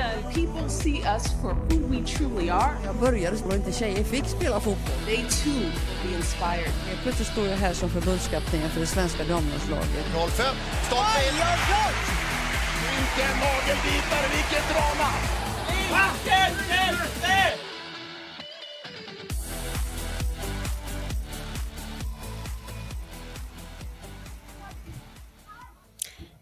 sliter. People see us for who we truly are. Jag började och inte tjejer fick spela fotboll. They too will be inspired. Helt plötsligt står jag här som förbundskapten för det svenska damlandslaget. 05, startspel. Vilken nagelbitare, vilket drama!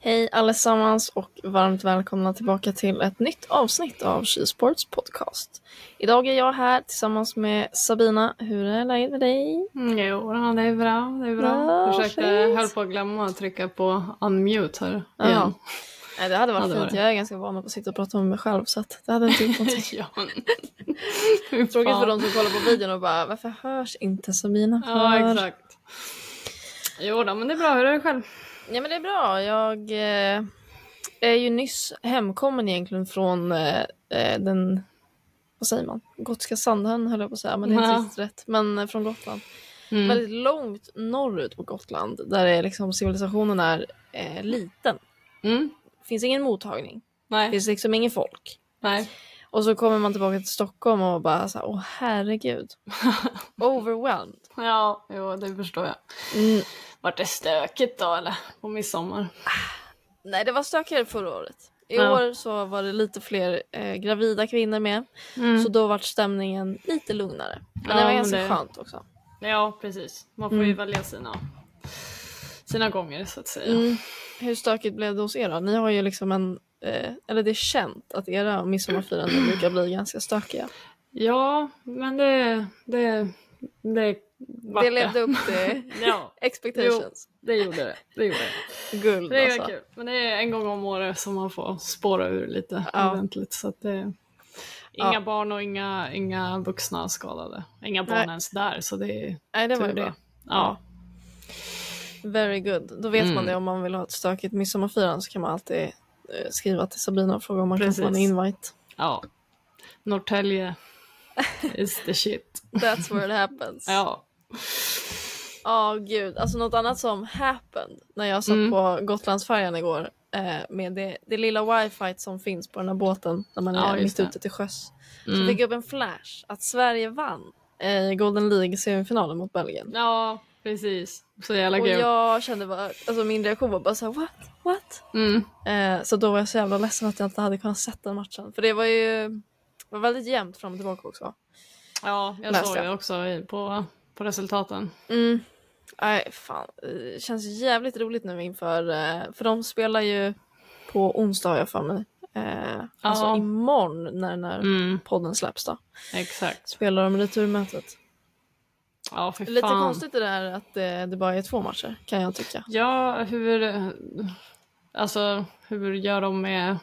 Hej allesammans och varmt välkomna tillbaka till ett nytt avsnitt av Skisports podcast. Idag är jag här tillsammans med Sabina. Hur är läget med dig? Mm, jo, ja, det är bra. Det är bra. Bra, Försökte, fint. höll på att glömma att trycka på unmute här igen. Nej, det hade varit Ja, det var fint. det. Jag är ganska van att sitta och prata med mig själv så att det hade inte gjort någonting. ja. Tråkigt för de som kollar på videon och bara varför hörs inte Sabina? Ja, för?" exakt. Jo då, men det är bra. Hur är det själv? Ja men det är bra. Jag eh, är ju nyss hemkommen egentligen från eh, eh, den, vad säger man, Gotska Sandön höll jag på att säga, men det är inte riktigt rätt. Men eh, från Gotland. Mm. Väldigt långt norrut på Gotland där är liksom, civilisationen är eh, liten. Mm. finns ingen mottagning, Nej. finns liksom ingen folk. Nej. Och så kommer man tillbaka till Stockholm och bara så här, åh herregud. Overwhelmed. Ja, jo, det förstår jag. Mm. Vart det stökigt då, eller? På midsommar? Nej, det var stökigare förra året. I Ja. år så var det lite fler eh, gravida kvinnor med. Mm. Så då var stämningen lite lugnare. Men Ja, det var ganska det- skönt också. Ja, precis. Man får ju Mm. välja sina, sina gånger, så att säga. Mm. Hur stökigt blev det hos er då? Ni har ju liksom en, eh, eller det är känt att era midsommarfiranden brukar bli ganska stökiga. Ja, men det... Det, det, vart Det levde upp till Ja, expectations. det gjorde det. Det gjorde det. Guld Det alltså. kul. Men det är en gång om året som man får spåra ur lite Ja. ordentligt. Så att det Inga Ja. barn och inga, inga vuxna skadade. Inga barn Nej. ens där, så det är Nej, det var ju tur bra. Ja. Very good. Då vet man Mm. det om man vill ha ett stökigt midsommarfirande så kan man alltid eh, skriva till Sabina och fråga om man kan få en Precis. invite. ja. Norrtälje is the shit. That's where it happens. Ja. Ja, gud. Alltså något annat som happened när jag satt Mm. på Gotlandsfärjan igår eh, med det, det lilla wifi som finns på den här båten när man Ja, är just mitt det. ute till sjöss. Så Mm. fick jag upp en flash att Sverige vann eh, Golden League-semifinalen mot Belgien. ja, precis. Så jävla Och kul. jag kände bara, alltså min reaktion var bara såhär what? What? Mm. Eh, så då var jag så jävla ledsen att jag inte hade kunnat sett den matchen. För det var ju var väldigt jämnt fram och tillbaka också. Ja, jag Läste såg jag. det också på, på resultaten. Mm. Nej, fan. Det känns jävligt roligt nu inför... eh, För de spelar ju på onsdag har jag för mig. Eh, Alltså Ja. imorgon när, när Mm. podden släpps då. Exakt. Spelar de returmötet. Ja, för Lite fan. konstigt det där att det, det bara är två matcher kan jag tycka. Ja, hur... Alltså, hur gör de med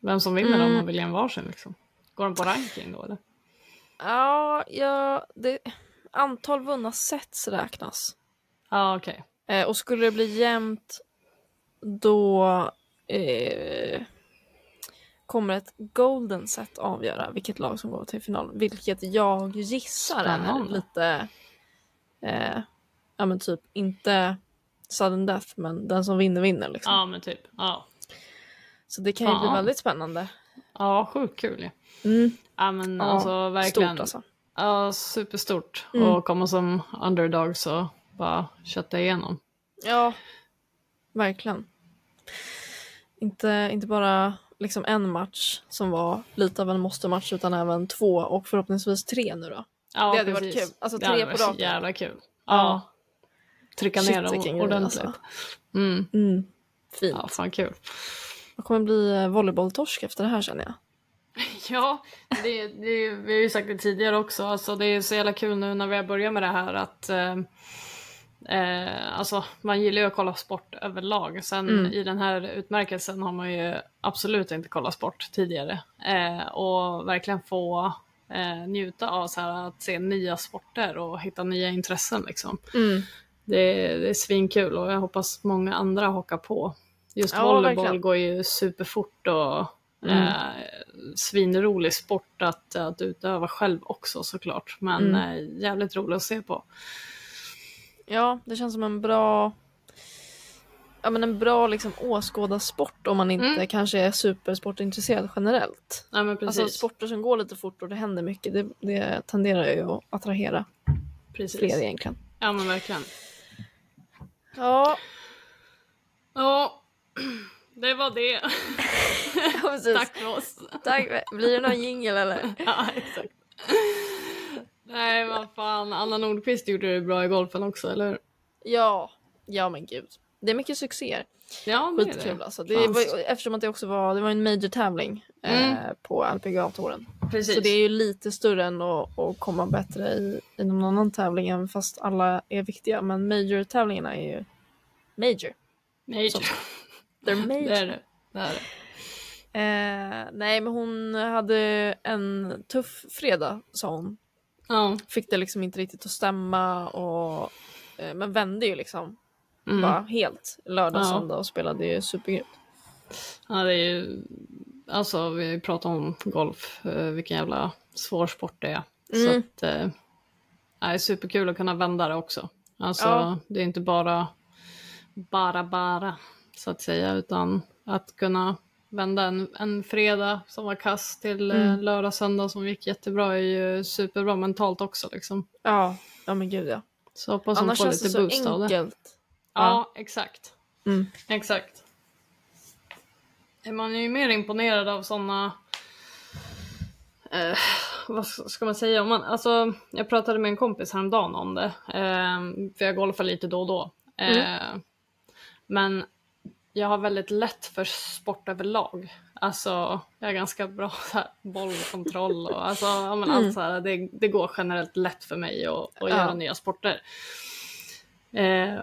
vem som vinner Mm. om man väljer en varsin liksom? Går de på ranking då eller? Ja, ja det, antal vunna sets räknas. Ja, okej. Eh, och skulle det bli jämnt då eh, kommer ett golden set avgöra vilket lag som går till final. Vilket jag gissar är Spännande. lite, eh, ja men typ inte sudden death men den som vinner vinner liksom. Ja, men typ. Ja, Så det kan ju bli Fan. väldigt spännande. ja sjukt kul ju. Mm. Ja, men Ja, alltså verkligen. Stort alltså. Ja, superstort. Mm. Och komma som underdog så bara kötta igenom. Ja, verkligen. Inte, inte bara liksom en match som var lite av en måste-match utan även två och förhoppningsvis tre nu då. Ja, Det hade varit precis. kul. Alltså, Det tre hade på varit raken. jävla kul. Ja. Ja. Trycka Shit, ner dem ordentligt. alltså. Mm. Mm. Fint. Ja, fan kul. Det kommer bli eh, volleybolltorsk efter det här känner jag. Ja, det, det, vi har ju sagt det tidigare också. Alltså, det är så jävla kul nu när vi har börjat med det här att eh, eh, alltså, man gillar ju att kolla sport överlag. Sen Mm. i den här utmärkelsen har man ju absolut inte kollat sport tidigare. Eh, och verkligen få eh, njuta av så här, att se nya sporter och hitta nya intressen. Liksom. Mm. det, är, det är svinkul och jag hoppas många andra hakar på. Just Ja, volleyboll verkligen. går ju superfort och Mm. eh, svinrolig sport att, att utöva själv också såklart. Men Mm. eh, jävligt rolig att se på. Ja, det känns som en bra Ja men en bra liksom åskådarsport om man inte Mm. kanske är supersportintresserad generellt. Ja men precis. Alltså sporter som går lite fort och det händer mycket, det, det tenderar ju att attrahera precis. fler egentligen. Ja men verkligen. Ja, Ja, det var det. Tack för oss. Tack. Blir det någon jingel eller? Ja, exakt. Nej, vad fan. Anna Nordqvist gjorde det bra i golfen också, eller hur? Ja, ja men gud. Det är mycket succéer. Ja, det är Skitkul det. alltså. Det var, eftersom att det också var, det var en major tävling Mm. eh, på LPGA-touren. Precis. Så det är ju lite större än att, att komma bättre i, i någon annan tävling även fast alla är viktiga. Men major-tävlingarna är ju major. Major. They're major. Det är det. det, är det. Eh, nej men hon hade en tuff fredag sa hon. Ja. Fick det liksom inte riktigt att stämma och eh, men vände ju liksom Mm. bara helt lördag, Ja. söndag och spelade ju supergrymt. ja, det är ju... Alltså, vi pratar om golf, eh, vilken jävla svår sport det är. Så Mm. att... Eh, det är superkul att kunna vända det också. Alltså, Ja. det är inte bara bara bara, så att säga, utan att kunna vända en, en fredag som var kass till Mm. eh, lördag, söndag som gick jättebra är ju superbra mentalt också liksom. Ja, ja men gud ja. Så hoppas hon Annars får känns det lite så boost av det. enkelt. Ja, exakt. Mm. Exakt. Man är ju mer imponerad av sådana... Eh, vad ska man säga? Om man, alltså, jag pratade med en kompis häromdagen om det. Eh, för jag golfar lite då och då. Eh, Men jag har väldigt lätt för sport överlag. Alltså, jag har ganska bra så här, bollkontroll och alltså, ja, men allt så här, det, det går generellt lätt för mig att, att Ja. göra nya sporter. Eh,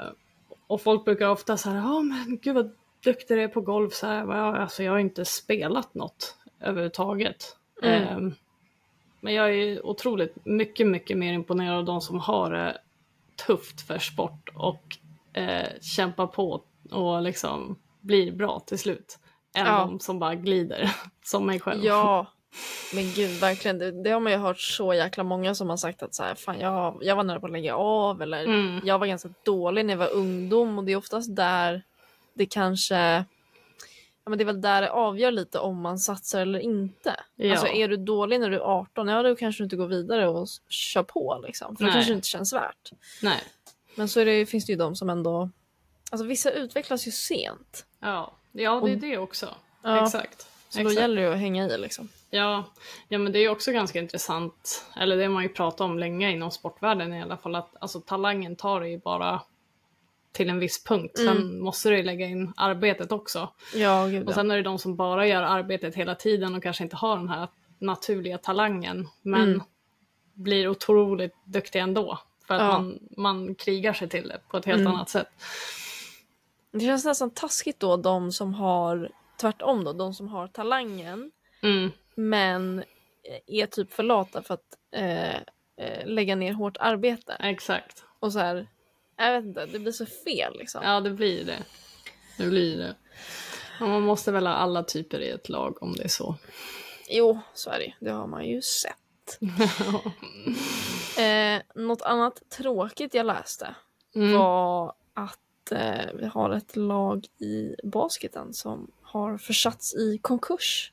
och folk brukar ofta säga, ja men gud vad duktig du är på golf. Så här, "Ja, alltså, jag har inte spelat något överhuvudtaget. Mm. Eh, men jag är otroligt mycket, mycket mer imponerad av de som har det tufft för sport och eh, kämpar på och liksom blir bra till slut. Än Ja. de som bara glider, som mig själv. Ja, men gud verkligen. Det, det har man ju hört så jäkla många som har sagt att så här, fan jag, jag var nära på att lägga av eller Mm. jag var ganska dålig när jag var ungdom och det är oftast där det kanske men det är väl där det avgör lite om man satsar eller inte. Ja. Alltså är du dålig när du är 18, ja då kanske du inte går vidare och kör på liksom. För det Nej. kanske inte känns värt. Nej. Men så det, finns det ju de som ändå, alltså vissa utvecklas ju sent. Ja. ja, det är det också. Ja. Exakt. Så då Exakt. gäller det att hänga i liksom. Ja, ja, men det är också ganska intressant, eller det har man ju pratat om länge inom sportvärlden i alla fall, att alltså, talangen tar det ju bara till en viss punkt. Sen Mm. måste du ju lägga in arbetet också. Ja, gud Och sen är det de som bara gör arbetet hela tiden och kanske inte har den här naturliga talangen, men Mm. blir otroligt duktiga ändå. För att Ja. man, man krigar sig till det på ett helt Mm. annat sätt. Det känns nästan taskigt då de som har tvärtom då, de som har talangen Mm. men är typ för lata för att eh, eh, lägga ner hårt arbete. Exakt. Och så här, jag vet inte, det blir så fel liksom. Ja, det blir det. Det blir det. Och man måste väl ha alla typer i ett lag om det är så. Jo, så är det Det har man ju sett. eh, något annat tråkigt jag läste Mm. var att eh, vi har ett lag i basketen som har försatts i konkurs.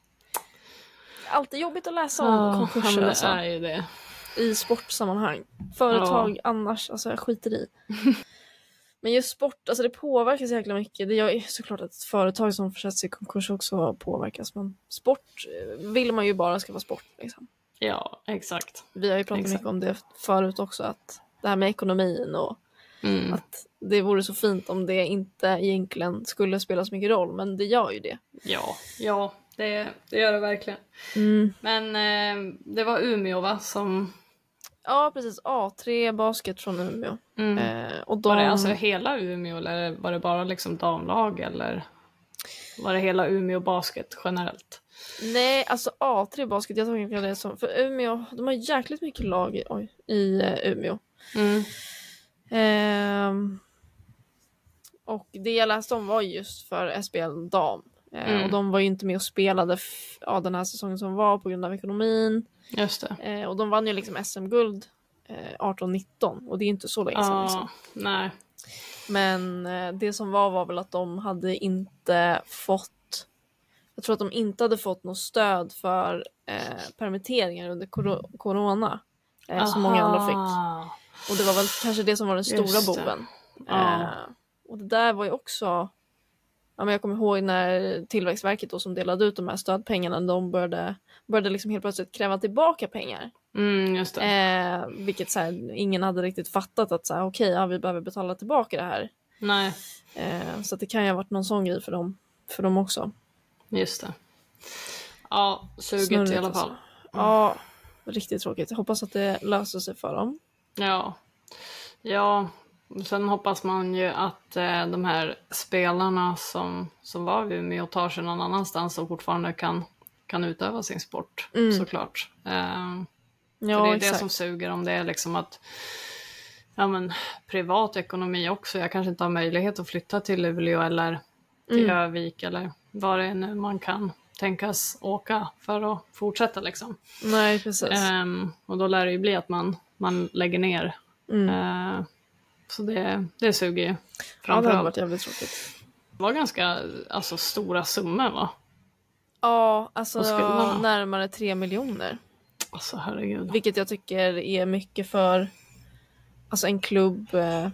Alltid jobbigt att läsa om Ja, konkurser det alltså. är ju det. i sportsammanhang. Företag annars, alltså jag skiter i. Men just sport, alltså det påverkar så jäkla mycket. Det är såklart att företag som försätts i konkurs också påverkas. Men sport eh, vill man ju bara ska vara sport. Liksom. Ja, exakt. Vi har ju pratat Exakt. mycket om det förut också. Att det här med ekonomin och Mm. att det vore så fint om det inte egentligen skulle spela så mycket roll. Men det gör ju det. Ja, ja det, det gör det verkligen. Men eh, det var Umeå va, som... Ja precis, A3 basket från Umeå. Mm. Eh, och de... Var det alltså hela Umeå eller var det bara liksom damlag eller var det hela Umeå basket generellt? Nej, alltså A3 basket, jag tolkar det som... För Umeå, de har jäkligt mycket lag i, oj, i eh, Umeå. Mm. Ehm, och det jag läste om var just för SBL dam. Eh, Mm. Och de var ju inte med och spelade ja, den här säsongen som var på grund av ekonomin. Just det. Eh, och de vann ju liksom SM-guld eh, 18-19 och det är inte så länge sedan. Liksom. Ja, nej. Men eh, det som var var väl att de hade inte fått jag tror att de inte hade fått något stöd för eh, permitteringar under kor- corona. Eh, som många andra fick. Och det var väl kanske det som var den stora boven. Ja. Eh, och det där var ju också Ja, men jag kommer ihåg när Tillväxtverket då, som delade ut de här stödpengarna, de började, började liksom helt plötsligt kräva tillbaka pengar. Mm. Eh, vilket så här, ingen hade riktigt fattat att så här, okej, ja, vi behöver betala tillbaka det här. Nej, Eh, så det kan ju ha varit någon sån grej för dem, för dem också. just det. Ja, suget Snurrigt i alla fall. alltså. Ja, riktigt tråkigt. Jag hoppas att det löser sig för dem. Ja. Ja, sen hoppas man ju att eh, de här spelarna som, som var vid Umeå tar sig någon annanstans och fortfarande kan, kan utöva sin sport såklart. Eh, Ja, för det är exakt. det som suger om det är liksom att ja, men, privat ekonomi också. Jag kanske inte har möjlighet att flytta till Luleå eller till Mm. Övik eller vad det är nu man kan tänkas åka för att fortsätta liksom. Nej, precis. Ehm, och då lär det ju bli att man, man lägger ner. Mm. Så det, det suger ju ja, det framförallt. hade varit jävligt tråkigt. Det var ganska alltså, stora summor va? Ja, alltså man närmare tre miljoner. Alltså herregud. Vilket jag tycker är mycket för alltså en klubb, eh,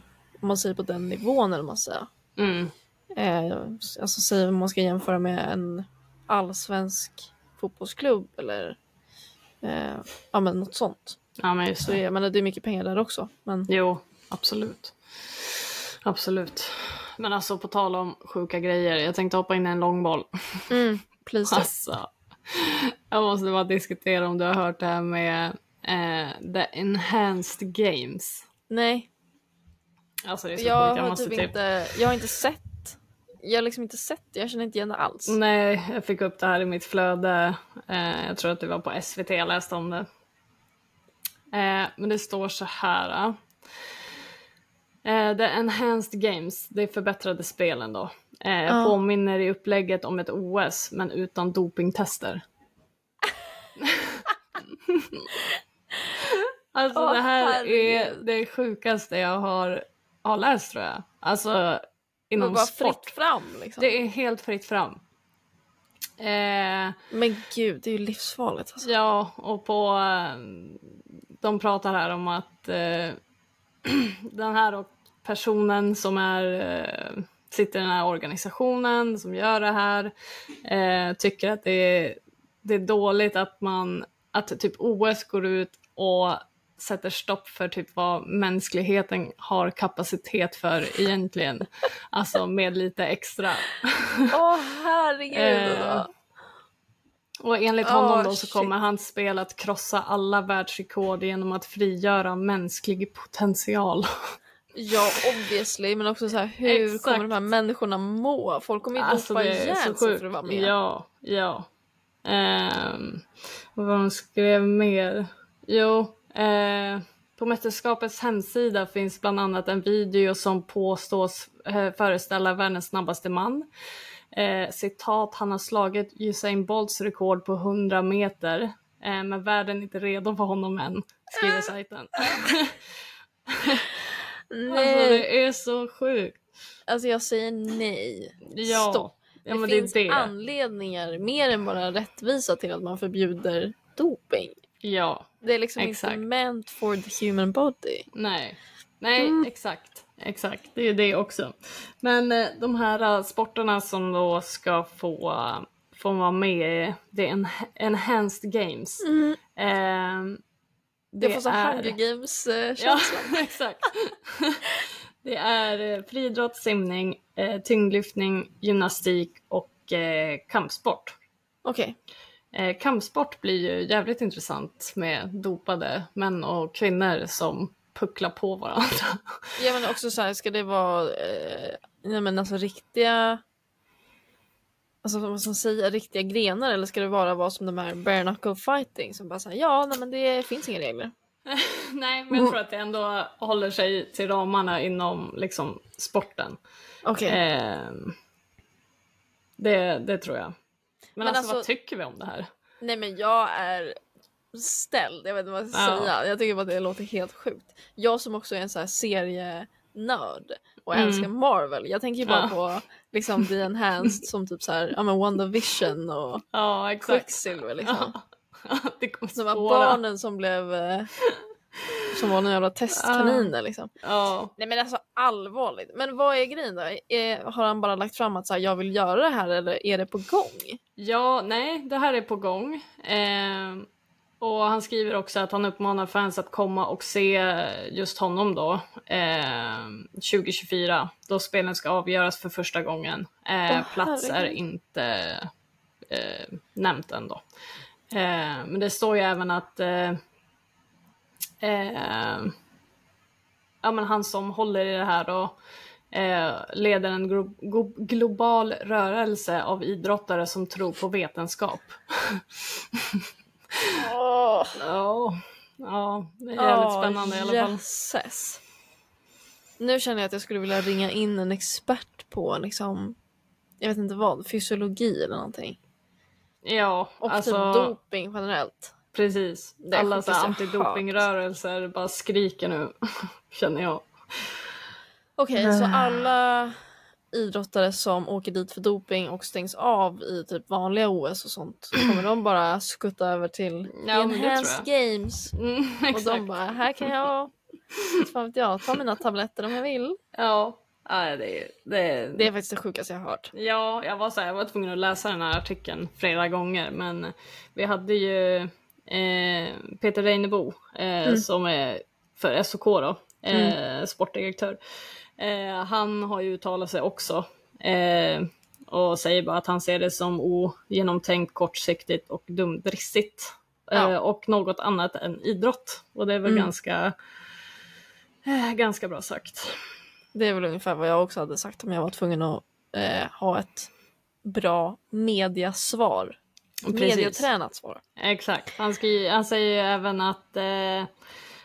om man säger på den nivån eller man säger. Mm. Eh, alltså säg om man ska jämföra med en allsvensk fotbollsklubb eller eh, ja men något sånt. Ja men just Så det. är, men det är mycket pengar där också. Men Jo, absolut. Absolut. Men alltså på tal om sjuka grejer, jag tänkte hoppa in i en långboll. mm, please. Alltså, jag måste bara diskutera om du har hört det här med eh, the enhanced games. Nej, Alltså det är så jag sjukt, jag har typ typ... inte, jag har inte sett, jag har liksom inte sett det, jag känner inte igen det alls. Nej, jag fick upp det här i mitt flöde. Eh, jag tror att det var på SVT jag läste om det. Eh, men det står så här. Eh, the enhanced games, det är förbättrade spelen då. Eh, Ja. Påminner i upplägget om ett OS men utan dopingtester. alltså Åh, det här är herregud. det sjukaste jag har, har läst tror jag. Alltså inom bara sport. fritt fram liksom. Det är helt fritt fram. Eh, Men gud, det är ju livsfarligt alltså. ja, och på... Eh, de pratar här om att eh, den här personen som är, eh, sitter i den här organisationen som gör det här eh, tycker att det är, det är dåligt att man att typ OS går ut och sätter stopp för typ vad mänskligheten har kapacitet för egentligen. Alltså med lite extra. Åh herregud. Eh, Och enligt Oh, honom då så shit. kommer hans spel att krossa alla världsrekord genom att frigöra mänsklig potential. Ja, obviously, men också så här, hur Exakt. kommer de här människorna må? Folk kommer ju Alltså, dopa ihjäl sig för att vara med. Ja, ja. Och vad de skrev mer? Jo, eh, på mästerskapets hemsida finns bland annat en video som påstås eh, föreställa världens snabbaste man. Eh, citat, han har slagit Usain Bolts rekord på 100 meter, eh, men världen är inte redo för honom än, skriver sajten. alltså Nej, det är så sjukt. alltså jag säger nej. Ja, Stopp. ja det finns det är det. anledningar mer än bara rättvisa till att man förbjuder doping. Ja, Det är liksom Exakt. inte meant for the human body. Nej, nej Mm. exakt. Exakt, det är det också. Men eh, de här eh, sporterna som då ska få, eh, få vara med i the en- Enhanced Games. Mm. Eh, Det, får så Hunger Ja, känsla. exakt. det är eh, friidrott, simning, eh, tyngdlyftning, gymnastik och eh, kampsport. Okej. Eh, kampsport blir ju jävligt intressant med dopade män och kvinnor som pucklar på varandra. Ja men också så här, ska det vara eh, nej, men alltså riktiga Alltså vad man säga, riktiga grenar eller ska det vara vad som de här bare knuckle fighting som bara säger ja nej men det finns inga regler. Nej, men jag tror att det ändå håller sig till ramarna inom liksom sporten. Okej. Ehm, det, det tror jag. Men, Men alltså, alltså- vad tycker vi om det här? Nej men jag är ställd, jag vet inte vad jag ska Ja. säga. Jag tycker bara att det låter helt sjukt. Jag som också är en så här serienörd och Mm. älskar Marvel. Jag tänker ju bara Ja. på liksom The Enhanced som typ så här, ja men WandaVision och Ja. Quicksilver liksom. Ja. det här spåra. barnen som blev eh, som var några jävla testkaniner liksom. Ja. Nej men alltså allvarligt. Men vad är grejen då? Är, har han bara lagt fram att så här, jag vill göra det här eller är det på gång? ja, nej, det här är på gång. Ehm, och han skriver också att han uppmanar fans att komma och se just honom då, ehm, 2024, då spelen ska avgöras för första gången. Eh, Åh, plats är herregud. inte eh, nämnt än då. Eh, men det står ju även att eh, eh, ja, men han som håller i det här då eh, leder en glo- go- global rörelse av idrottare som tror på vetenskap. Åh. Ja, ja det är jävligt spännande i alla fall. Jösses. Nu känner jag att jag skulle vilja ringa in en expert på liksom, jag vet inte vad, fysiologi eller någonting. Ja, Och alltså typ doping generellt. Precis. Alla så antidopingrörelser bara skriker nu, känner jag. Okej, så alla idrottare som åker dit för doping och stängs av i typ vanliga OS och sånt, kommer de bara skutta över till Ja, Enhanced Games? Mm, Och de bara, här kan jag, fan vet jag, ta mina tabletter om jag vill. Ja, ja det, är- det, är- Det är faktiskt det sjukaste jag har hört. Ja, jag var, så här, jag var tvungen att läsa den här artikeln flera gånger, men vi hade ju eh, Peter Reinebo eh, som är för SOK då, eh, sportdirektör. Eh, han har ju uttalat sig också eh, och säger bara att han ser det som ogenomtänkt, kortsiktigt och dumdristigt. Ja. och något annat än idrott. Och det är väl ganska, eh, ganska bra sagt. Det är väl ungefär vad jag också hade sagt om jag var tvungen att ha ett bra mediasvar. Medietränat svar. Exakt. Han, skri- han säger ju även att eh,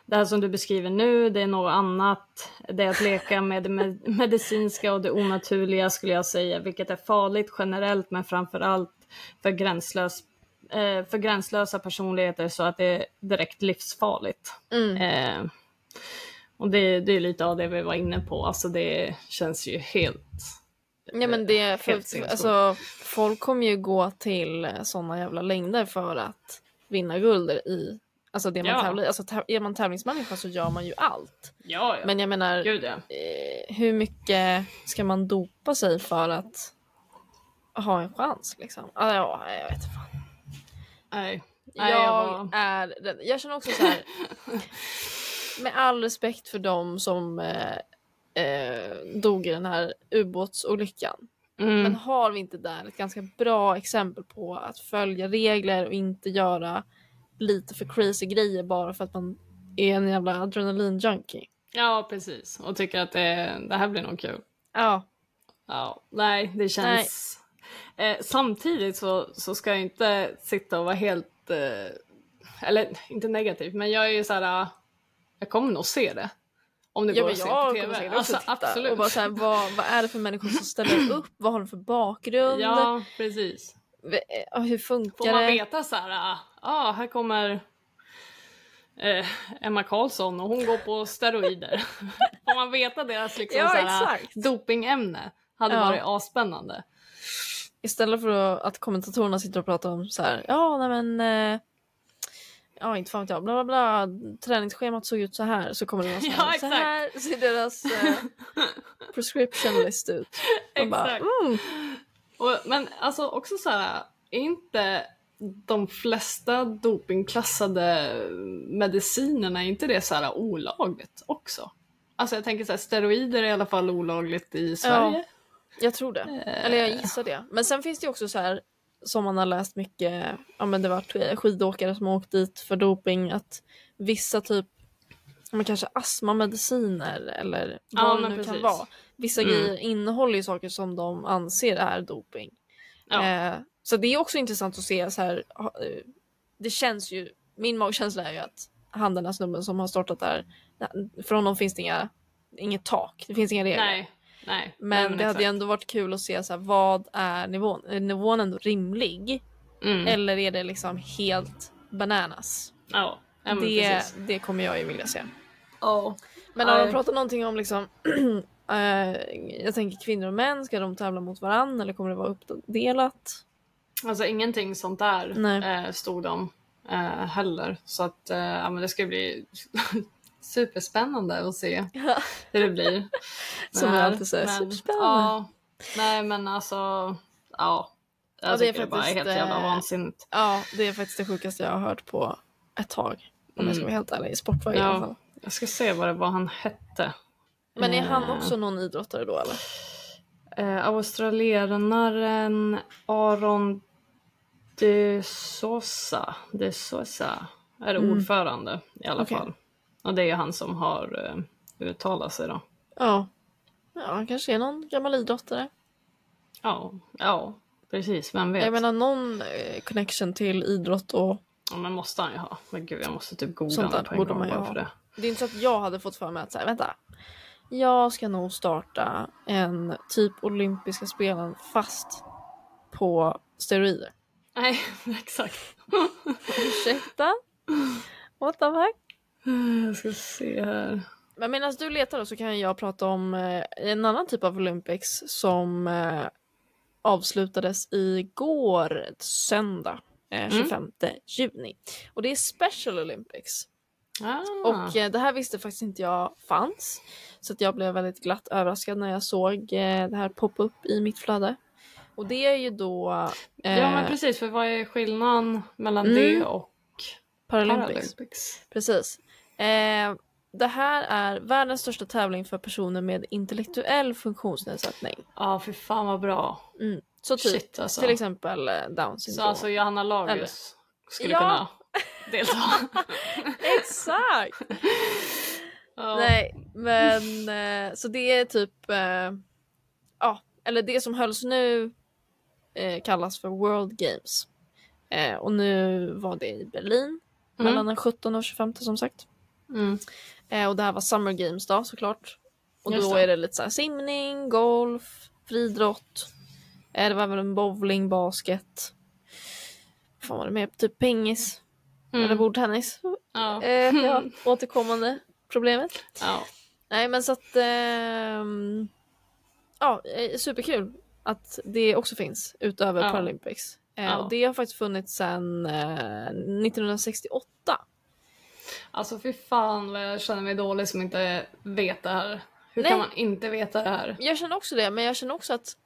det här som du beskriver nu, det är något annat. Det är att leka med det med- medicinska och det onaturliga skulle jag säga, vilket är farligt generellt men framförallt för, gränslös, eh, för gränslösa personligheter så att det är direkt livsfarligt. Mm. Eh, och det, det är lite av det vi var inne på, alltså det känns ju helt... Ja men det sinnessjukt. alltså folk kommer ju gå till sådana jävla längder för att vinna guld i Alltså det man Ja. tävlar. Alltså är man tävlingsmänniska så gör man ju allt. Ja, ja. Men jag menar, Gud ja. eh, hur mycket ska man dopa sig för att ha en chans liksom? Ah, ja, jag vet inte fan. Nej. Nej, jag jag var- är rädd. Jag känner också så här. med all respekt för dem som eh, eh, dog i den här ubåtsolyckan. Mm. Men har vi inte där ett ganska bra exempel på att följa regler och inte göra lite för crazy grejer bara för att man är en jävla adrenalin-junkie? Ja, precis. Och tycker att det, det här blir nog kul. Ja. Ja, nej, det känns... Eh, samtidigt så, så ska jag inte sitta och vara helt... Eh, eller inte negativ, men jag är ju så här... eh, Jag kommer nog se det. Om det Ja, går att se på TV. säkert också Alltså, titta absolut. och bara så här, vad, vad är det för människor som ställer upp? Vad har de för bakgrund? Ja, precis. Eh, Hur Får funkar man det? veta så här, ja, ah, här kommer eh, Emma Karlsson och hon går på steroider. Får man veta deras liksom, Ja, så här, exakt. dopingämne hade Ja. varit asspännande. Istället för att, att kommentatorerna sitter och pratar om så här, ja nej men eh, Ja inte fan vet jag, bla bla bla Träningsschemat såg ut så här så kommer det vara så här, Ja, så exakt. här ser deras eh, prescription list ut. Man bara, Exakt. mm, Och, men alltså också så här, är inte de flesta dopingklassade medicinerna, är inte det så här olagligt också? Alltså jag tänker så här, steroider är i alla fall olagligt i Sverige. Jag tror det. Eller jag gissar det. Men sen finns det ju också så här som man har läst mycket, ja men det var skidåkare som åkt dit för doping att vissa typ men kanske astmamediciner eller Ja, vad det men nu kan precis. vara. Vissa Mm. grejer innehåller ju saker som de anser är doping. Ja. Eh, så det är också intressant att se så här. eh, Det känns ju, min magkänsla är ju att han den här snubben som har startat där. För honom finns det inga, inget tak, det finns inga regler. Nej. Nej. Men, det hade ju ändå varit kul att se så här, vad är nivån? Är nivån ändå rimlig? Mm. Eller är det liksom helt bananas? Ja, ja men det, precis. det kommer jag ju vilja se. Ja. Men om man Nej. pratar någonting om liksom eh, Jag tänker kvinnor och män, ska de tävla mot varandra eller kommer det vara uppdelat? Alltså ingenting sånt där eh, stod de eh, heller. Så att eh, ja, men det ska bli superspännande att se hur det blir. Som jag alltid säger, superspännande. Ja, nej men alltså, ja. Jag Ja, det är tycker det, bara är faktiskt, helt jävla eh, vansinnigt. Ja, det är faktiskt det sjukaste jag har hört på ett tag. Om jag ska vara helt ärlig, i sportväg i alla fall. Mm. Ja, jag ska se vad det var han hette. Men är han Eh, också någon idrottare då eller? Eh, australienaren Aron de Sosa, de Sosa är ordförande i alla Mm. Okej. fall. Och det är han som har eh, uttalat sig då. Ja. Ja, han kanske är någon gammal idrottare. Ja, ja, precis. Vem vet? Jag menar någon eh, connection till idrott och ja, men måste han ju ha. Men gud, jag måste typ googla sånt där på en borde gång man ju bara ha. för det. Det är inte så att jag hade fått för mig att säga, vänta. Jag ska nog starta en typ olympiska spelen fast på steroider. Nej, exakt. Ursäkta? What the fuck? Jag ska se här. Men medan du letar då så kan jag prata om eh, en annan typ av Olympics som eh, avslutades igår, söndag, eh, 25 juni. Och det är Special Olympics. Ah, Och det här visste faktiskt inte jag fanns. Så att jag blev väldigt glatt överraskad när jag såg det här poppa upp i mitt flöde. Och det är ju då eh, ja, men precis. För vad är skillnaden mellan Mm. det och Paralympics. Paralympics? Precis. Eh, det här är världens största tävling för personer med intellektuell funktionsnedsättning. Ja, för fan vad bra. Mm. Så typ Shit alltså. till exempel eh, down Så syndrom. alltså Johanna Lagus Eller- skulle Ja. kunna delta? Exakt! ja. Nej, men eh, så det är typ, ja, eller det som hölls nu kallas för World Games. Och nu var det i Berlin Mm. mellan den 17 och 25 som sagt. Mm. Eh, och det här var Summer Games då såklart. Och Just då det. är det lite så simning, golf, friidrott. Eh, det var även en bowling, basket. Fan var det mer? Typ pingis. Mm. Eller bordtennis. Ja. Eh, ja, återkommande problemet. ja. Nej men så att... ehm, ja, eh, superkul att det också finns utöver Ja. Paralympics. Eh, Ja. Och det har faktiskt funnits sedan eh, 1968. Alltså fy fan vad jag känner mig dålig som inte vet det här. Hur Nej. kan man inte veta det här? Jag känner också det, men jag känner också att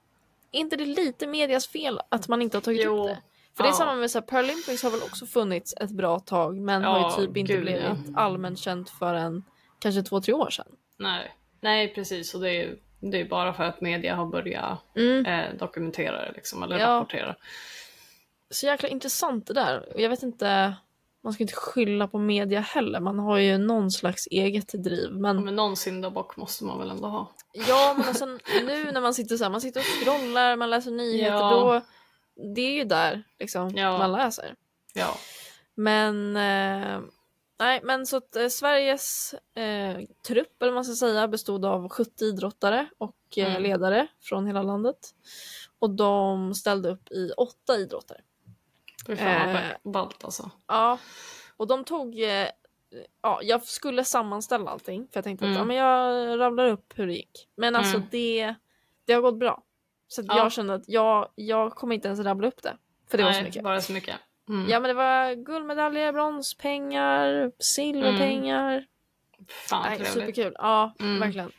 inte det är lite medias fel att man inte har tagit Jo. upp det? För det är Ja. samma med så här, Paralympics har väl också funnits ett bra tag men har Ja, ju typ inte gud, blivit ja. allmänt känt förrän kanske två, tre år sedan. Nej. Nej precis och det är, det är bara för att media har börjat Mm. eh, dokumentera det liksom, eller Ja. rapportera. Så jäkla intressant det där. Jag vet inte, man ska inte skylla på media heller. Man har ju någon slags eget driv. Men Men någon syndabock måste man väl ändå ha. ja, men alltså, nu när man sitter så här, man sitter och scrollar, man läser nyheter, Ja. då det är ju där liksom Ja. man läser. Ja. Men eh, nej, men så att eh, Sveriges eh, trupp, eller man ska säga, bestod av 70 idrottare och eh, Mm. ledare från hela landet. Och de ställde upp i åtta idrotter. Fy fan Eh. ballt alltså. Ja, och de tog... Eh, ja, jag skulle sammanställa allting för jag tänkte Mm. att ja, men jag rabblar upp hur det gick. Men alltså Mm. det, det har gått bra. Så Ja. jag kände att jag, jag kommer inte ens rabbla upp det. För det var så Nej, mycket. bara så mycket. Mm. Ja men det var guldmedaljer, bronspengar, silverpengar. Fan Nej, trevligt. superkul. Ja, Mm. verkligen.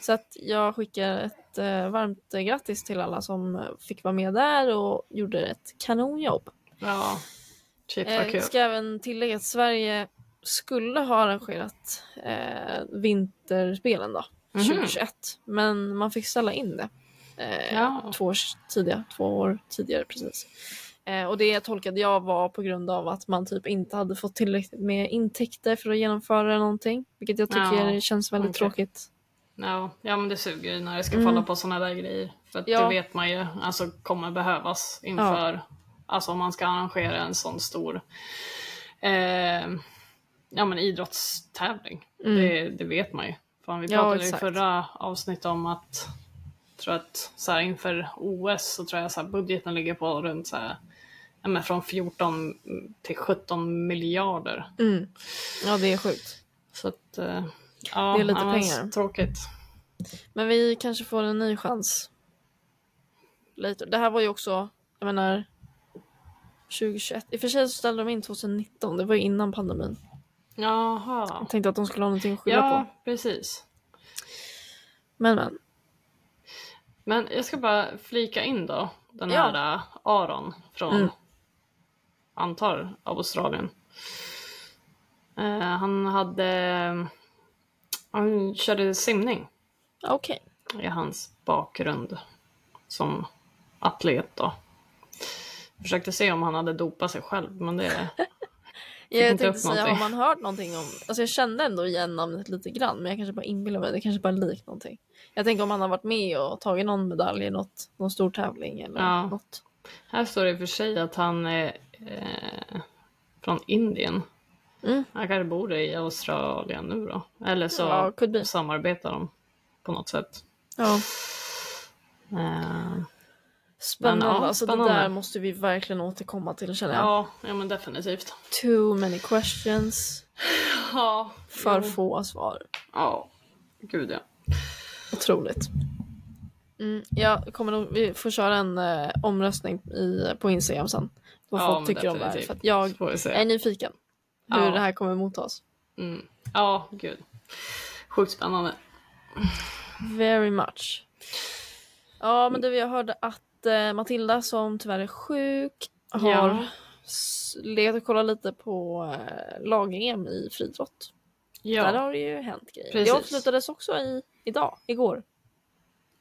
Så att jag skickar ett eh, varmt grattis till alla som fick vara med där och gjorde ett kanonjobb. Ja. Shit vad Eh, kul. ska även tillägga att Sverige skulle ha arrangerat eh, vinterspelen då, Mhm. 2021. Men man fick ställa in det. Eh, Ja. två, år tidiga, två år tidigare precis. Eh, och det tolkade jag var på grund av att man typ inte hade fått tillräckligt med intäkter för att genomföra någonting. Vilket jag tycker Ja, känns väldigt okej. tråkigt. Ja, ja men det suger ju när det ska Mm. falla på sådana där grejer. För att Ja. det vet man ju alltså, kommer behövas inför, alltså om man ska arrangera en sån stor eh, ja, men idrottstävling. Mm. Det, det vet man ju. Fan, vi Ja, pratade i exakt. förra avsnittet om att tror att så här, inför OS så tror jag så här, budgeten ligger på runt så här, ja, men från 14 till 17 miljarder. Mm. Ja, det är sjukt. Så att, eh, ja, Det är lite ja, pengar. Tråkigt. Men vi kanske får en ny chans. Later. Det här var ju också, jag menar, 2021. I och för sig så ställde de in 2019, det var ju innan pandemin. Jaha. Jag tänkte att de skulle ha någonting att skylla Ja, på. precis. Men men. Men jag ska bara flika in då, den Ja. här äh, Aron från, Mm. antar, Australien. Eh, han hade, han körde simning Okej. i hans bakgrund som atlet då. Försökte se om han hade dopat sig själv, men det... Jag inte tänkte säga, har någonting. man hört någonting om... Alltså jag kände ändå igen namnet lite grann, men jag kanske bara inbillar mig. Det kanske bara likt någonting. Jag tänker om han har varit med och tagit någon medalj i något, någon stor tävling eller Ja. något. Här står det i och för sig att han är eh, från Indien. Mm. Han kanske bor i Australien nu då. Eller så Ja, samarbetar de på något sätt. Ja. Eh, Spännande. Men, ja, alltså spännande. det där måste vi verkligen återkomma till känner jag. ja, ja, men definitivt. Too many questions. Ja, För jo. få svar. Ja, gud ja. Otroligt. Mm, jag kommer nog, vi får köra en eh, omröstning i, på Instagram sen. Vad Ja, folk tycker om det här. För att jag är nyfiken. Hur Ja. det här kommer mottas. Mm. Ja, gud. Sjukt spännande. Very much. Ja men du jag hörde att eh, Matilda som tyvärr är sjuk har Ja. legat och kollat lite på eh, lag-EM i friidrott. Där Ja, har det ju hänt grejer. Precis. Det avslutades också i, idag, igår.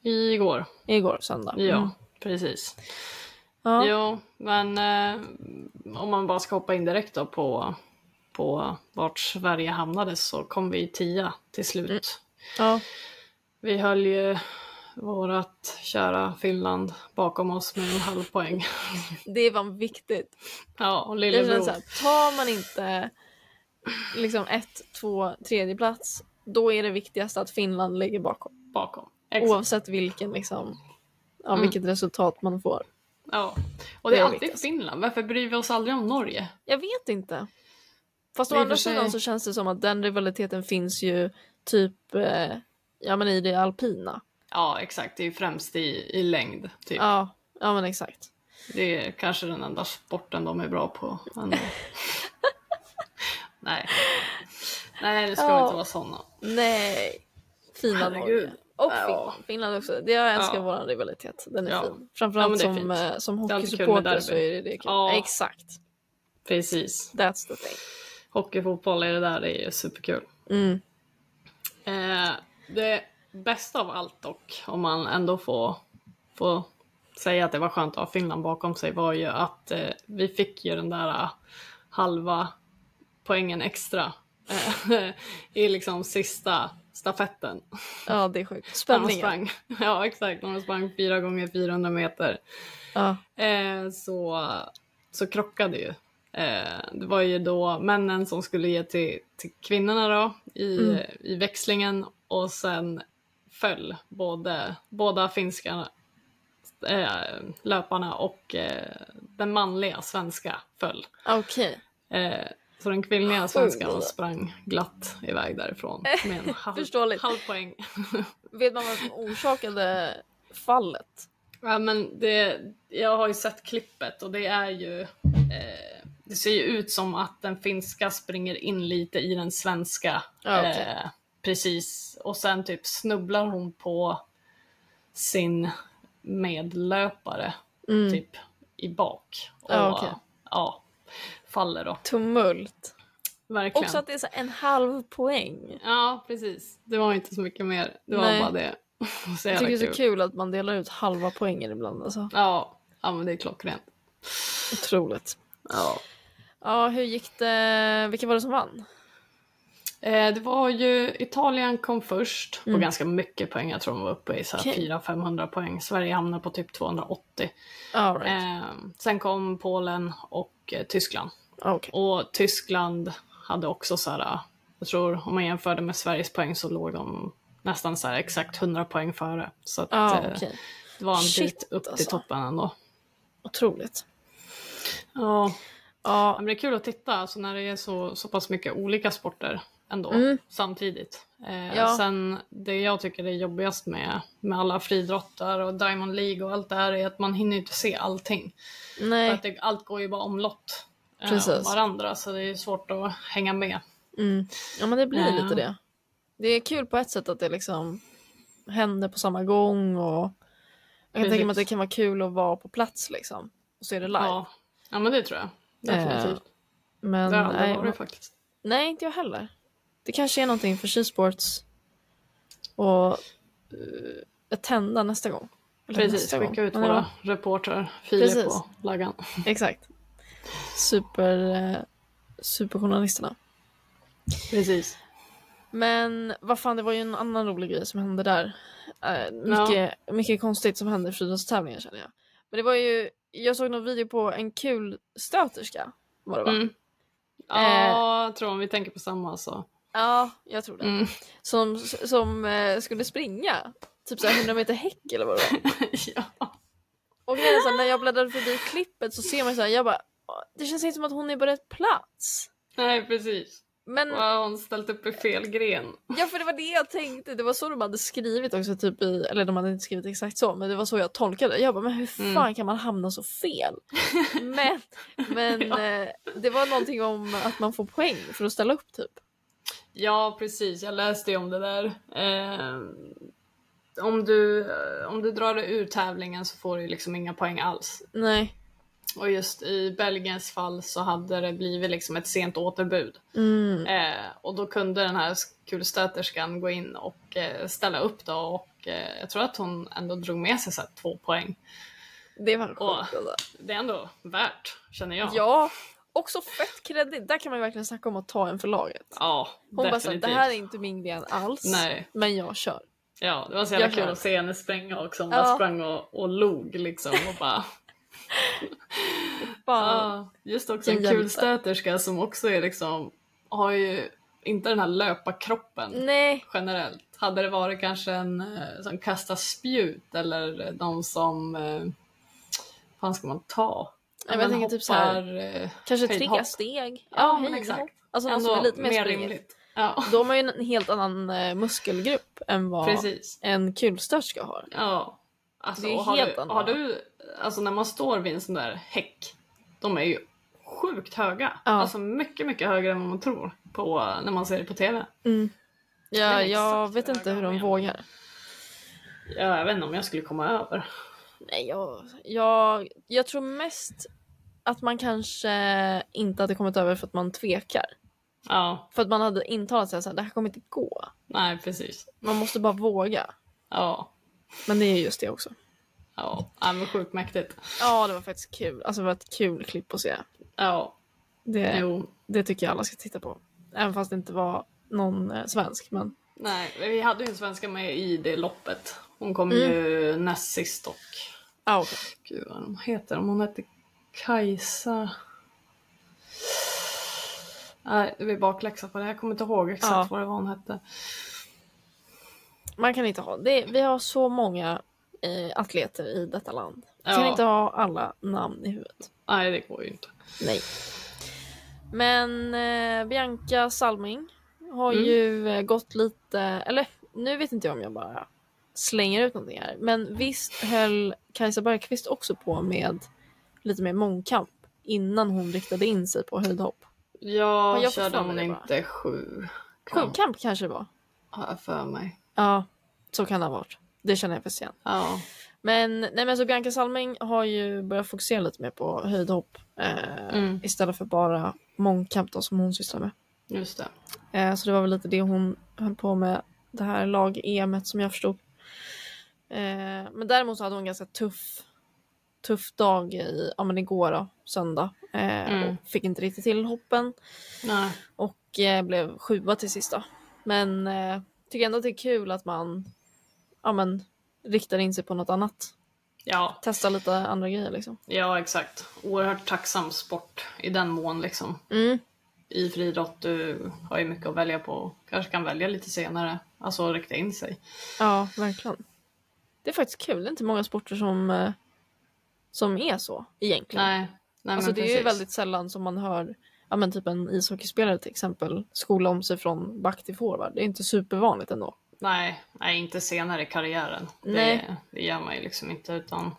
igår. Igår söndag. Ja, Mm. precis. Ja. Jo, men eh, om man bara ska hoppa in direkt då på, på vart Sverige hamnade så kom vi tia till slut. ja. Vi höll ju vårat kära Finland bakom oss med en halv poäng. Det var viktigt. Ja, och lillebror. så här, tar man inte liksom ett, två, tredje plats då är det viktigaste att Finland ligger bakom. bakom. Exakt. Oavsett vilken liksom, ja, Mm. vilket resultat man får. Ja. Och det Det är är alltid viktigast. Finland. Varför bryr vi oss aldrig om Norge? Jag vet inte. Fast å andra sig- sidan så känns det som att den rivaliteten finns ju typ eh, ja, men i det alpina. Ja, exakt. Det är ju främst i, i längd. Typ. Ja, ja men exakt. Det är kanske den enda sporten de är bra på. Men... Nej. Nej, det ska Ja. inte vara sådana. Nej. Fina. Norge. Och Ja. Finland. Finland också. Det jag älskar Ja. vår rivalitet. Den är Ja. fin. Ja, Framförallt är som, fint. eh, som hockeysupporter så är det, det kul. Ja. Exakt. Precis. That's the thing. Hockey, fotboll är det där, det är ju superkul. Mm. Eh, det bästa av allt dock, om man ändå får, får säga att det var skönt att ha Finland bakom sig, var ju att eh, vi fick ju den där eh, halva poängen extra eh, i liksom sista stafetten. Ja, det är sjukt. Spänningen. Ja, exakt. När de sprang fyra gånger 400 meter. Ja. Eh, så, så krockade ju. Eh, det var ju då männen som skulle ge till, till kvinnorna då i, Mm. i växlingen och sen föll både, båda finska eh, löparna och eh, den manliga svenska föll. Okej. Eh, så den kvinnliga svenskan sprang glatt iväg därifrån med en halv, halv poäng. Vet man vad som orsakade fallet? Ja, men det, jag har ju sett klippet och det är ju... Eh, det ser ju ut som att den finska springer in lite i den svenska. Ja, okej. eh, precis. Och sen typ snubblar hon på sin medlöpare Mm. typ i bak. Och, Ja, okej. ja, faller då. Tumult. Verkligen. Också att det är så en halv poäng. Ja, precis. Det var inte så mycket mer. Det Nej. var bara det. så Jag tycker det är så kul att man delar ut halva poängen ibland. Alltså. Ja, ja, men det är klockrent. Otroligt. Ja. Ja, hur gick det? Vilka var det som vann? Eh, det var ju, Italien kom först på Mm. ganska mycket poäng. Jag tror de var uppe i Okej. 400-500 poäng. Sverige hamnade på typ 280. All right. Eh, sen kom Polen och eh, Tyskland. Okej. Och Tyskland hade också så här, jag tror om man jämförde med Sveriges poäng så låg de nästan så här exakt 100 poäng före. Så att, Ja, eh, okej. det var en Shit, bit upp till alltså. toppen ändå. Otroligt. Ja, Ja, men det är kul att titta alltså när det är så, så pass mycket olika sporter ändå Mm. samtidigt. Eh, Ja. Sen det jag tycker är jobbigast med, med alla friidrottar och Diamond League och allt det här är att man hinner inte se allting. För nej. att det, allt går ju bara omlott eh, Precis. varandra så det är svårt att hänga med. Mm. Ja men det blir Ja. lite det. Det är kul på ett sätt att det liksom händer på samma gång och jag kan tänka mig att det Precis. kan vara kul att vara på plats liksom och se det live. Ja. ja, men det tror jag. Definitivt. Men det har aldrig nej, varit faktiskt. nej, inte jag heller. Det kanske är någonting för skisports och uh, attenda nästa gång. Precis, nästa gång. skicka ut Men våra ja, reportrar, Filip Precis. och Laggan. Exakt. Super, eh, superjournalisterna. Precis. Men vad fan, det var ju en annan rolig grej som hände där. Eh, mycket, mycket konstigt som hände i friidrottstävlingen känner jag. Men det var ju, jag såg någon video på en kul stöterska. Var det va? Mm. Ja, jag tror om vi tänker på samma så. Ja, jag tror det. Mm. Som, som eh, skulle springa. Typ såhär 100 meter häck eller vad det var. ja. Och grejen är så här, när jag bläddrade förbi klippet så ser man så här, jag bara "Åh, det känns inte som att hon är på rätt plats. Nej, precis. Men har hon ställt upp i fel gren? Ja för det var det jag tänkte, det var så de hade skrivit också typ i, eller de hade inte skrivit exakt så men det var så jag tolkade det. Jag bara men hur fan Mm. kan man hamna så fel? men men eh, det var någonting om att man får poäng för att ställa upp typ. Ja, precis. Jag läste ju om det där. Eh, om, du, eh, om du drar dig ur tävlingen så får du liksom inga poäng alls. Nej. Och just i Belgiens fall så hade det blivit liksom ett sent återbud. Mm. Eh, och då kunde den här kulstöterskan gå in och eh, ställa upp då och eh, jag tror att hon ändå drog med sig så två poäng. Det var sjukt alltså. Det är ändå värt, känner jag. Ja, också fett kredit. Där kan man ju verkligen snacka om att ta en för laget. Ja, Hon bara såhär, definitivt. det här är inte min gren alls. Nej. Men jag kör. Ja, det var så jävla Jag kul kör. att se henne spränga också. Hon Ja. bara sprang och, och log liksom och bara... Fan. Ja, just också en hjälte. kulstöterska som också är liksom, har ju inte den här löparkroppen Nej. generellt. Hade det varit kanske en eh, som kastar spjut eller de som, eh, fan ska man ta? Ja, men jag tänker typ så här, eh, Kanske höjdhopp. tre steg. Ja, höjdhopp. exakt. Alltså någon som är lite mer, mer rimligt. Ja, Då har man ju en helt annan eh, muskelgrupp än vad precis. en kulstöterska har. Ja. Alltså, Det är helt du, har du, alltså när man står vid en sån där häck, de är ju sjukt höga. Ja. Alltså mycket, mycket högre än vad man tror på när man ser det på TV. Ja, Men jag vet inte hur de är. vågar. Ja, jag vet inte om jag skulle komma över. Nej, jag, jag, jag tror mest att man kanske inte hade kommit över för att man tvekar. Ja, För att man hade intalat sig att det här kommer inte gå. nej precis. Man måste bara våga. Ja, Men det är just det också. ja, ja men sjukt mäktigt. Ja, det var faktiskt kul. Alltså det var ett kul klipp att se. Ja, Det, jo. det tycker jag alla ska titta på. Även fast det inte var någon eh, svensk. Men Nej, vi hade ju en svenska med i det loppet. Hon kom Mm. ju näst sist och... ah, okej. Gud vad de heter. Om hon hette Kajsa... Nej, det blir bakläxa på det. Jag kommer inte ihåg exakt Ja. vad det var hon hette. Man kan inte ha det. Vi har så många eh, atleter i detta land. Vi kan Ja. inte ha alla namn i huvudet. Nej, det går ju inte. Nej. Men eh, Bianca Salming har Mm. ju eh, gått lite, eller nu vet inte jag om jag bara slänger ut någonting här. Men visst höll Kajsa Bergqvist också på med lite mer mångkamp innan hon riktade in sig på höjdhopp. Ja, jag körde hon inte sju? Sjukamp kanske det var. Har jag för mig. Ja, så kan det ha varit. Det känner jag faktiskt igen. Ja. Men, nej men så Bianca Salming har ju börjat fokusera lite mer på höjdhopp eh, Mm. istället för bara mångkamp då, som hon sysslar med. Just det. Eh, så det var väl lite det hon höll på med det här lag-EMet som jag förstod. Eh, men däremot så hade hon ganska tuff, tuff dag i, ja men igår då, söndag. Eh, Mm. och fick inte riktigt till hoppen Nej. och eh, blev sjua till sist då. Men eh, tycker ändå att det är kul att man ja, men, riktar in sig på något annat. Ja, Testar lite andra grejer liksom. ja, exakt. Oerhört tacksam sport i den mån liksom. Mm. i friidrott, du har ju mycket att välja på. Kanske kan välja lite senare, alltså rikta in sig. Ja, verkligen. Det är faktiskt kul. Det är inte många sporter som, eh, som är så egentligen. Nej, nej alltså det är ju precis. väldigt sällan som man hör ja, men typ en ishockeyspelare till exempel skola om sig från back till forward. Det är inte supervanligt ändå. Nej, nej, inte senare i karriären. Nej. Det, det gör man ju liksom inte utan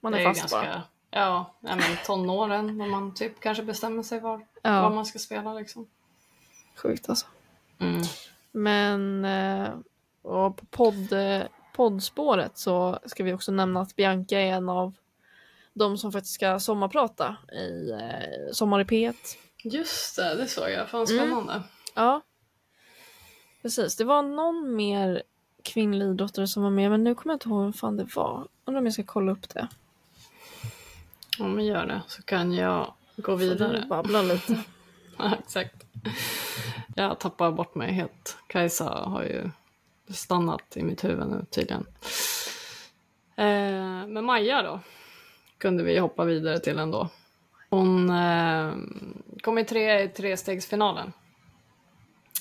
Man är är fast ganska, bara. Ja, men tonåren när man typ kanske bestämmer sig var, Ja. vad man ska spela liksom. Sjukt alltså. Mm. Men eh, och på podd, eh, poddspåret så ska vi också nämna att Bianca är en av de som faktiskt ska sommarprata i eh, Sommar i P1. Just det, det såg jag. Fan Mm. spännande. Ja. Precis, det var någon mer kvinnlig idrottare som var med men nu kommer jag inte ihåg vem fan det var. Undrar om jag ska kolla upp det. Ja, men gör det så kan jag gå Får du vidare. babbla lite. Ja, exakt. Jag tappar bort mig helt. Kajsa har ju stannat i mitt huvud nu tydligen. Eh, men Maja då? Kunde vi hoppa vidare till ändå. Hon eh, kom i tre i trestegsfinalen.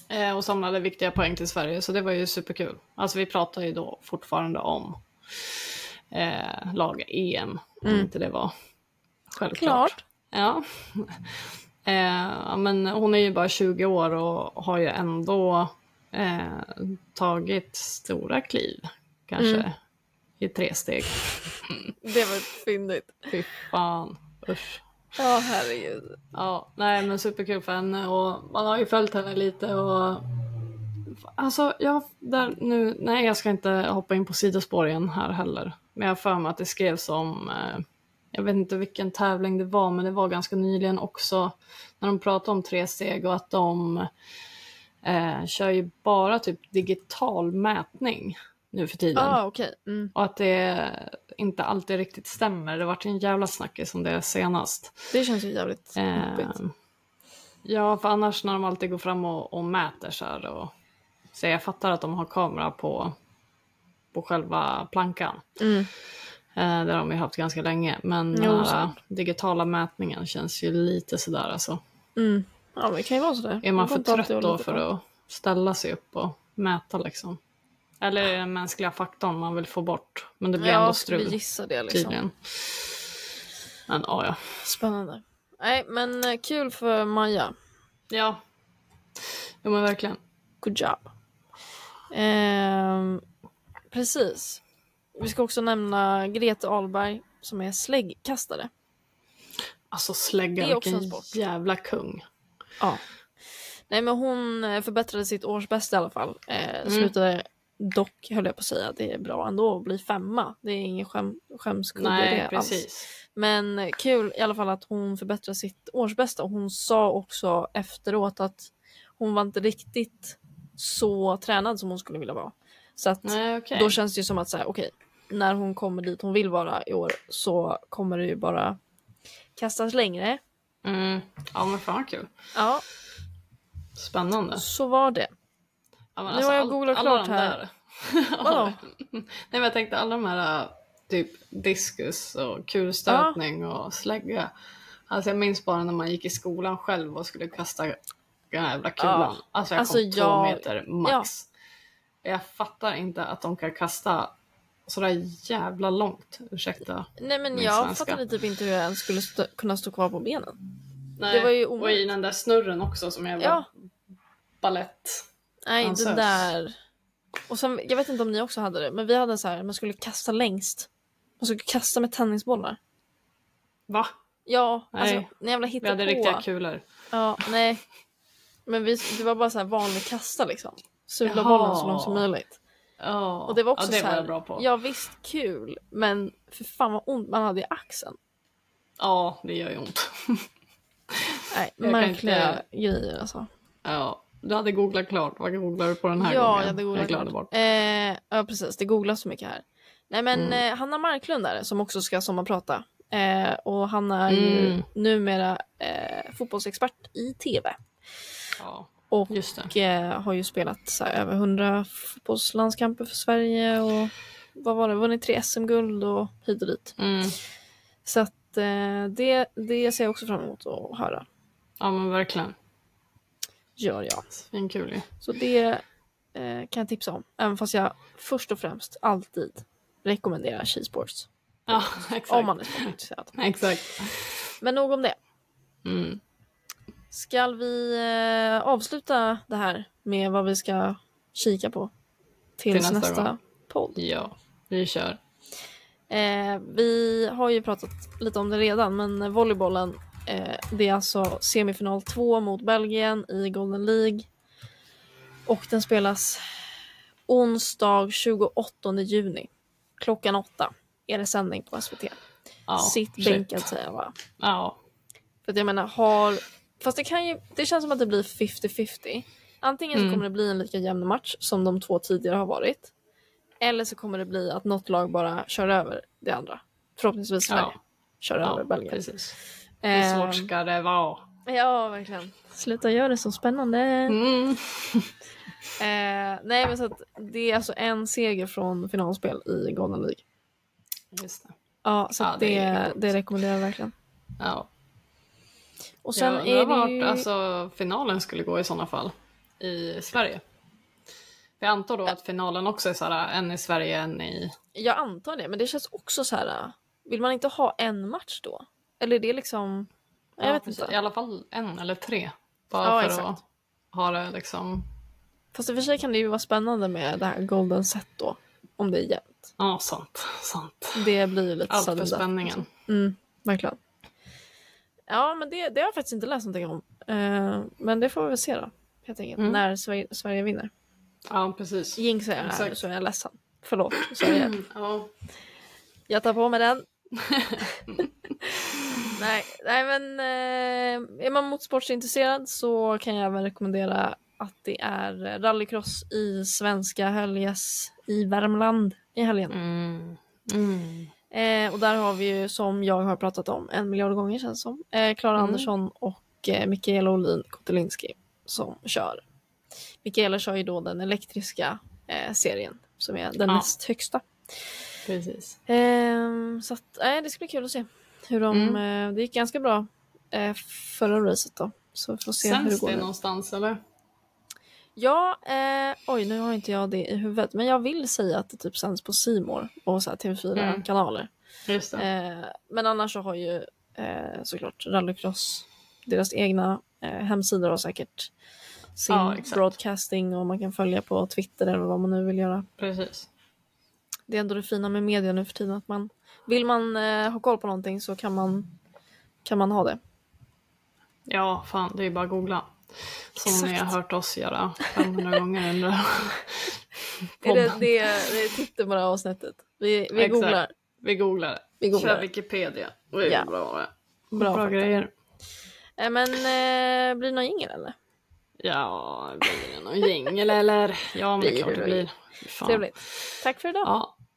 Eh, och samlade viktiga poäng till Sverige, så det var ju superkul. Alltså vi pratar ju då fortfarande om eh, lag-EM, om inte det var självklart. Klart. Ja. Eh, men hon är ju bara 20 år och har ju ändå eh, tagit stora kliv, kanske, Mm. i tre steg. Det var fyndigt. Fy fan, usch. Ja, herregud. Ja, nej men superkul för henne och man har ju följt henne lite och Alltså, jag, där nu, nej jag ska inte hoppa in på sidospår igen här heller. Men jag har för mig att det skrevs om, eh, jag vet inte vilken tävling det var, men det var ganska nyligen också när de pratade om tre steg och att de eh, kör ju bara typ digital mätning nu för tiden. Ah, okej. Mm. Och att det inte alltid riktigt stämmer. Det vart en jävla snackis om det senast. Det känns ju jävligt Eh, jobbigt. ja, för annars när de alltid går fram och, och mäter så här och så jag fattar att de har kamera på, på själva plankan. Mm. Eh, det har de ju haft ganska länge. Men Jo, den här sant. digitala mätningen känns ju lite sådär alltså. Mm. Ja, men det kan ju vara sådär. Är man för trött då för på. att ställa sig upp och mäta liksom? Eller är det den mänskliga faktorn man vill få bort? Men det blir ändå Ja, skulle strul gissa det liksom. tydligen. Men ja, ja. Spännande. Nej, men eh, kul för Maja. Ja. Jo men verkligen. Good job. Ehm, precis. Vi ska också nämna Grete Ahlberg som är släggkastare. Alltså slägga, vilken jävla kung. Ja. Nej men hon eh, förbättrade sitt årsbästa i alla fall. Eh, Mm. Slutade dock, höll jag på att säga, det är bra ändå att bli femma. Det är ingen skäm, skämskudde Nej, det alls. precis. Men eh, kul i alla fall att hon förbättrade sitt årsbästa. Och hon sa också efteråt att hon var inte riktigt så tränad som hon skulle vilja vara. Så att Nej, okej. då känns det ju som att så här, okej, när hon kommer dit hon vill vara i år så kommer det ju bara kastas längre. Mm. Ja men fan kul. Ja, Spännande. så var det. Ja, men Nu har jag all- googlat alla klart här. Vadå? Nej men jag tänkte alla de här typ diskus och kulstötning och slägga. Alltså jag minns bara när man gick i skolan själv och skulle kasta den här jävla kulan. Ja. Alltså jag Alltså, kom två jag- meter max. Jag fattar inte att de kan kasta sådär jävla långt. Ursäkta. Nej men Min jag svenska. fattade typ inte hur jag ens skulle stå, kunna stå kvar på benen. Nej. Det var ju och i omöjligt. den där snurren också som jävla Ja. ballett. Nej, Dansös. det där. Och sen, jag vet inte om ni också hade det, men vi hade så här, man skulle kasta längst. Man skulle kasta med tennisbollar. Va? Ja, Nej. alltså en jävla Vi hade hittepå. riktiga kulor. Ja, nej. Men vi, det var bara så här vanlig kasta liksom. Sula Jaha. bollen så långt som möjligt. Ja. Och det var också ja, det så var här, jag bra på. ja visst kul, men för fan vad ont man hade i axeln. Ja, det gör ju ont. Nej, märkliga inte- grejer alltså. ja, du hade googlat klart. Vad googlar du på den här ja, gången? jag hade googlat. glömde klart. Eh, ja, precis. Det googlas så mycket här. Nej, men Mm. eh, Hanna Marklund är det som också ska sommarprata. Eh, och han är ju Mm. numera eh, fotbollsexpert i tv. Ja, Och eh, har ju spelat så här, över 100 fotbollslandskamper för Sverige och vad var det, vunnit tre SM-guld och hit och dit. Mm. Så att eh, det, det ser jag också fram emot att höra. Ja, men verkligen. Gör jag. Svinkul ju. Så det eh, kan jag tipsa om. Även fast jag först och främst alltid rekommenderar Skisports. Ja, exakt. Om man är sportintresserad. Exakt. Men nog om det. Mm. Ska vi eh, avsluta det här med vad vi ska kika på tills Till nästa nästa, podd? Ja, vi kör. Eh, vi har ju pratat lite om det redan, men volleybollen, eh, det är alltså semifinal 2 mot Belgien i Golden League. Och den spelas onsdag 28 juni. Klockan åtta är det sändning på SVT. Ja, Sitt shit. bänkad säger jag bara. Ja, För att jag menar, har... Fast det kan ju... Det känns som att det blir 50-50. Antingen så Mm. kommer det bli en lika jämn match som de två tidigare har varit. Eller så kommer det bli att något lag bara kör över det andra. Förhoppningsvis Sverige ja, kör över ja Belgien. precis. Hur Ehm, svårt ska det vara? Ja, verkligen. Sluta göra det så spännande. Mm. Eh, nej, men så att det är alltså en seger från finalspel i Golden League. Just det. Ja, så Ja, det det, är det, rekommenderar jag verkligen. Ja. Och sen jag är det vart ju... alltså, finalen skulle gå i sådana fall. I Sverige. Jag antar då att finalen också är såhär, en i Sverige, en i... Jag antar det, men det känns också så här. Vill man inte ha en match då? Eller är det liksom... Jag Ja, vet precis. inte. I alla fall en eller tre. Bara Ja, för exakt. att ha det liksom... Fast i och för sig kan det ju vara spännande med det här golden set då. Om det är jämnt. Ja, sant. Sant. Det blir ju lite Allt för spänningen. Mm, verkligen. Ja, men det, det har jag faktiskt inte läst någonting om. Eh, men det får vi väl se då. Helt enkelt. Mm. När Sverige, Sverige vinner. Ja, precis. Jinxar jag här så är jag ledsen. Förlåt, Sverige. Ja. Jag tar på mig den. nej, nej, men eh, är man motorsportsintresserad så kan jag även rekommendera att det är rallycross i Svenska Höljes i Värmland i helgen. Mm. Mm. Eh, och där har vi ju som jag har pratat om en miljard gånger känns som. Eh, Mm. Andersson och eh, Mikaela Olin Kotelinski som kör. Mikaela kör ju då den elektriska eh, serien som är den Ja. näst högsta. Precis. Ehm, så att, det ska bli kul att se hur de, Mm. eh, det gick ganska bra eh, förra racet då. Så vi får se hur det Sänds går det nu. någonstans eller? Ja, eh, oj nu har inte jag det i huvudet men jag vill säga att det typ sänds på Simor och så här TV4 Mm. det. Eh, men annars så har ju eh, såklart Rallycross deras egna eh, hemsidor har säkert sin Ja, broadcasting och man kan följa på Twitter eller vad man nu vill göra. Precis. Det är ändå det fina med media nu för tiden att man vill man eh, ha koll på någonting så kan man kan man ha det. Ja, fan, det är bara att googla. Som Exakt. ni har hört oss göra 500 gånger under Är det, det, det är titeln på det här avsnittet. Vi, vi Exakt. googlar. Vi googlar. Vi googlar. Kör Wikipedia. Det är Ja. bra. Bra, Bra grejer. Eh, men eh, blir det någon jingel eller? Ja, blir det någon jingel eller? Ja, men det är Blir klart det blir. Fan. Trevligt. Tack för idag. Ja,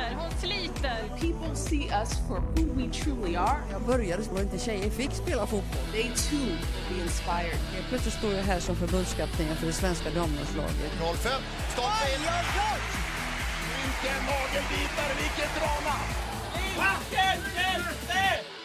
sliter, hon sliter. People see us for who we truly are. Jag började så inte tjejer fick spela fotboll. They too be inspired. Helt plötsligt står jag här som förbundskapten för det svenska damlandslaget. 05, stoppa in. Vilken nagelbitare, vilket drama! Vilken hjälte!